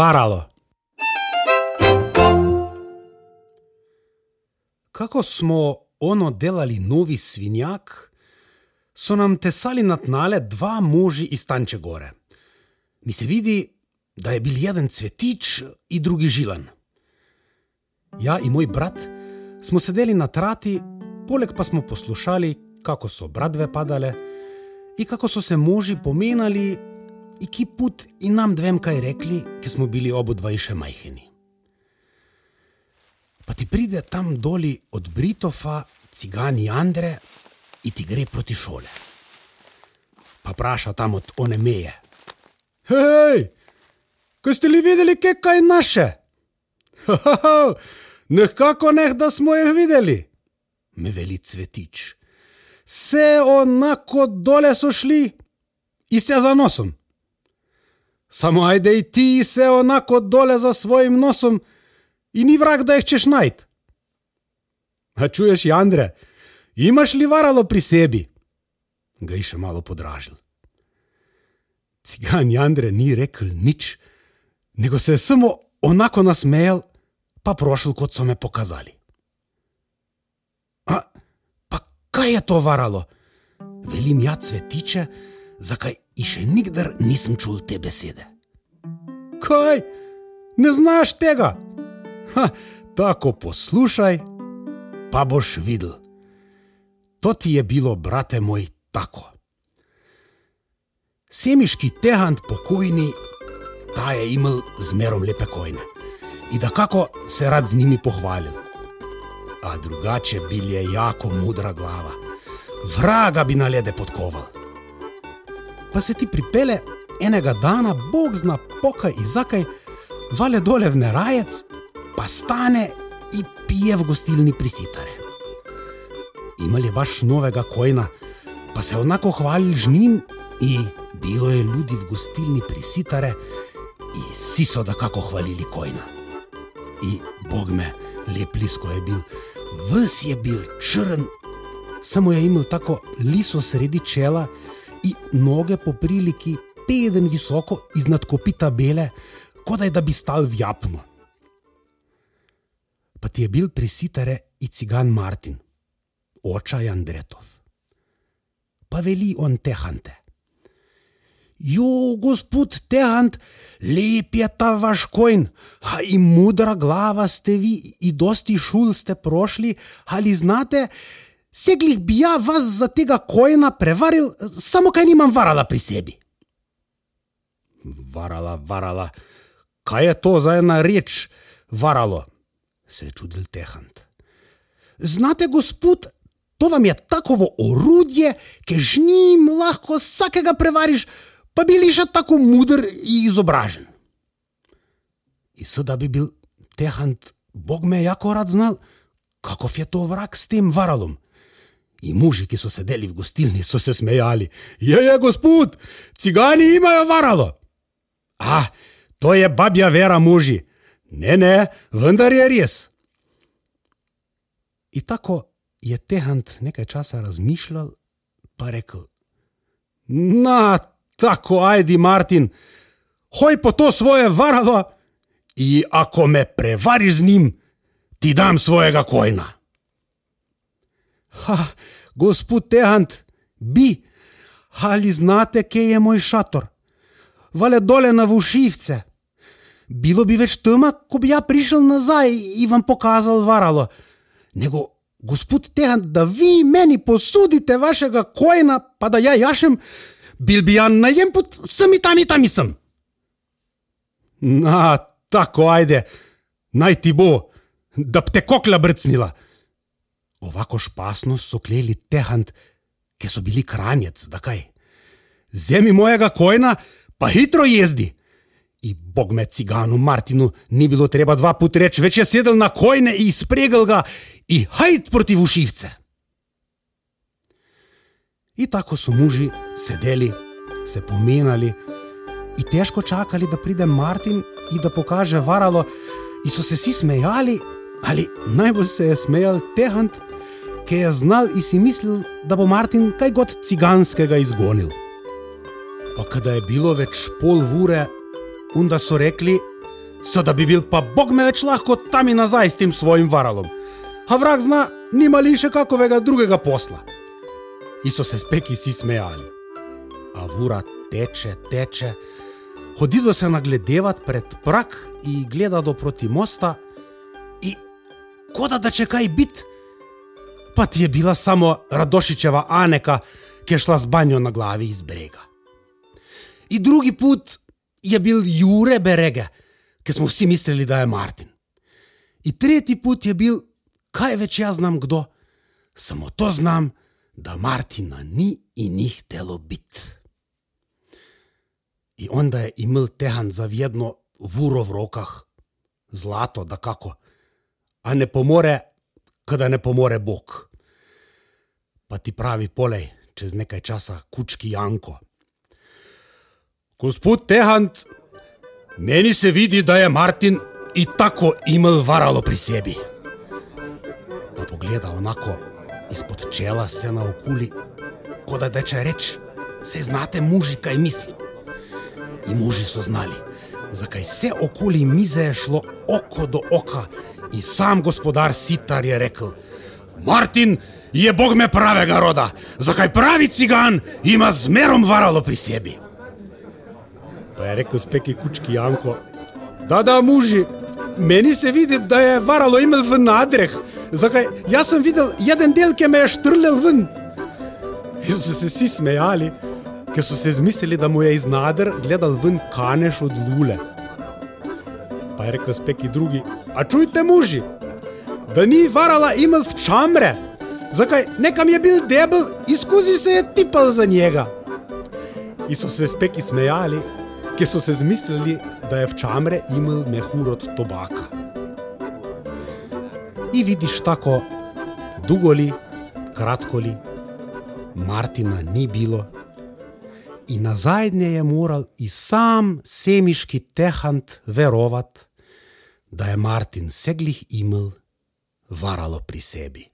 varalo. Kako smo ono delali novi svinjak, so nam tesali na tnale dva moži iz Tanče gore. Mi se vidi, da je bil jeden cvetič in drugi žilan. Ja in moj brat smo sedeli na trati, poleg pa smo poslušali, kako so bradve padale in kako so se moži pomenali, in ki put in nam dvem kaj rekli, ki smo bili obodvaj še majhni. Pa ti pride tam doli od Britofa, cigani Andre in ti gre proti šole. Pa vpraša tam od one meje. Hej, kaj ste li videli, kaj je naše? Nekako ne, da smo jih videli, me veli cvetič. Vse onako dole so šli in se za nosom. Samo ajde i ti se onako dole za svojim nosom in ni vrag, da jih češ najti. A čuješ, Jandre, imaš li varalo pri sebi? Ga je še malo podražil. Cigan Jandre ni rekel nič, nego se je samo onako nasmejal, pa prošel, kot so me pokazali. A, pa kaj je to varalo? Velim ja cvetiče, zakaj in še nikdar nisem čul te besede. Kaj? Ne znaš tega? Ha, tako poslušaj, pa boš videl. To ti je bilo, brate moj, tako. Semiški tehant pokojni, ta je imel zmerom lepe kojne in da kako se rad z njimi pohvalil. A drugače bil je jako mudra glava, vraga bi na lede podkoval. Pa se ti pripele enega dana, bog zna pokaj in zakaj, vale dole v nerajec, pa stane in pije v gostilni prisitare. Imal je baš novega kojna, pa se onako hvalil z njim in bilo je ljudi v gostilni prisitare in vsi so da kako hvalili kojna. In bog me, lep lisko je bil, ves je bil črn, samo je imel tako liso sredi čela in noge po priliki peden visoko iznad kopita bele, kot da bi stal v japnu. Pa ti je bil prisitare i cigan Martin, očaj Andretov. Pa veli on tehante. Jo, gospod Tehant, lep je ta vaš kojn, a in mudra glava ste vi, in dosti šul ste prošli, ali znate, seglih bi ja vas za tega kojna prevaril, samo kaj nimam varala pri sebi. Varala, varala, kaj je to za ena reč, varalo, se je čudil Tehant. Znate, gospod, to vam je takovo orodje, ki z njim lahko vsakega prevariš, pa bili še tako mudr in izobražen. In so da bi bil Tehant, Bog me jako rad znal, kako je to vrak s tem varalom. In muži, ki so sedeli v gostilni, so se smejali. Je, je, gospod, cigani imajo varalo. A, to je babja vera muži. Ne, ne, vendar je res. In tako je Tehant nekaj časa razmišljal, pa rekel: Na, tako, ajdi, Martin, hoj po to svoje varalo, in ako me prevariš z njim, ti dam svojega kojna. Ha, gospod Tehant, bi, ali znate, kje je moj šator? Vale dole na vušivce. Bilo bi več tema, ko bi ja prišel nazaj in vam pokazal varalo. Nego, gospod Tehant, da vi meni posudite vašega kojna, pa da ja jašem, bil bi ja najem pod vsemi tam in tam sem. Na, tako ajde, naj ti bo, da bi te kokla brcnila. Ovako špasno so kleli tehant, ki so bili kranjec, da kaj. Zemi mojega kojna, pa hitro jezdi. In bog me ciganu Martinu ni bilo treba dva put reči, več je sedel na kojne in spregal ga in hajt proti vušivce. In tako so muži sedeli, se pomenali in težko čakali, da pride Martin in da pokaže varalo, in so se vsi smejali, ali najbolj se je smejal Tehant, ki je znal in si mislil, da bo Martin kaj god ciganskega izgonil. Pa kada je bilo več pol ure, unda so rekli, so da bi bil pa Bog me več lahko tam in nazaj s tem svojim varalom. A vrag zna, nima li še kakovega drugega posla. In so se speki si smejali. A vura teče, teče, hodido se nagledevat pred prak in gleda do proti mosta, in koda da če kaj bit, pa ti je bila samo Radošičeva Aneka, ki je šla z banjo na glavi iz brega. In drugi put je bil Jure Berege, ki smo vsi mislili, da je Martin. In tretji put je bil, kaj več jaz znam kdo, samo to znam, da Martina ni in ni htelo biti. In onda je imel tehan zavedno vuro v rokah, zlato, da kako, a ne pomore, kada ne pomore Bog. Pa ti pravi polej, čez nekaj časa, kučki Janko. Gospod Tehant, meni se vidi, da je Martin in tako imel varalo pri sebi. Pa pogleda onako izpod čela se na okuli, kot da če reč, se znate muži, kaj mislim. In muži so znali, zakaj se okoli mize je šlo oko do oka, in sam gospodar Sitar je rekel: Martin je bog me pravega roda, zakaj pravi cigan ima zmerom varalo pri sebi. Pa je rekel speki kučki Janko: Da, da, muži, meni se vidi, da je varalo imel v nadreh. Zakaj? Jaz sem videl en del, ki me je štrlel ven. In so se vsi smejali, ker so se zmislili, da mu je iz nader gledal ven kaneš od lule. Pa je rekel speki drugi: A čujte, muži, da ni varala imel v čamre. Zakaj? Nekam je bil debel in skozi se je tipal za njega. In so se speki smejali, ker so se zmislili, da je v čamre imel mehur od tobaka. In vidiš tako, dolgoli, kratkoli, Martina ni bilo. In na zadnje je moral i sam semiški tehant verovat, da je Martin seglih imel varalo pri sebi.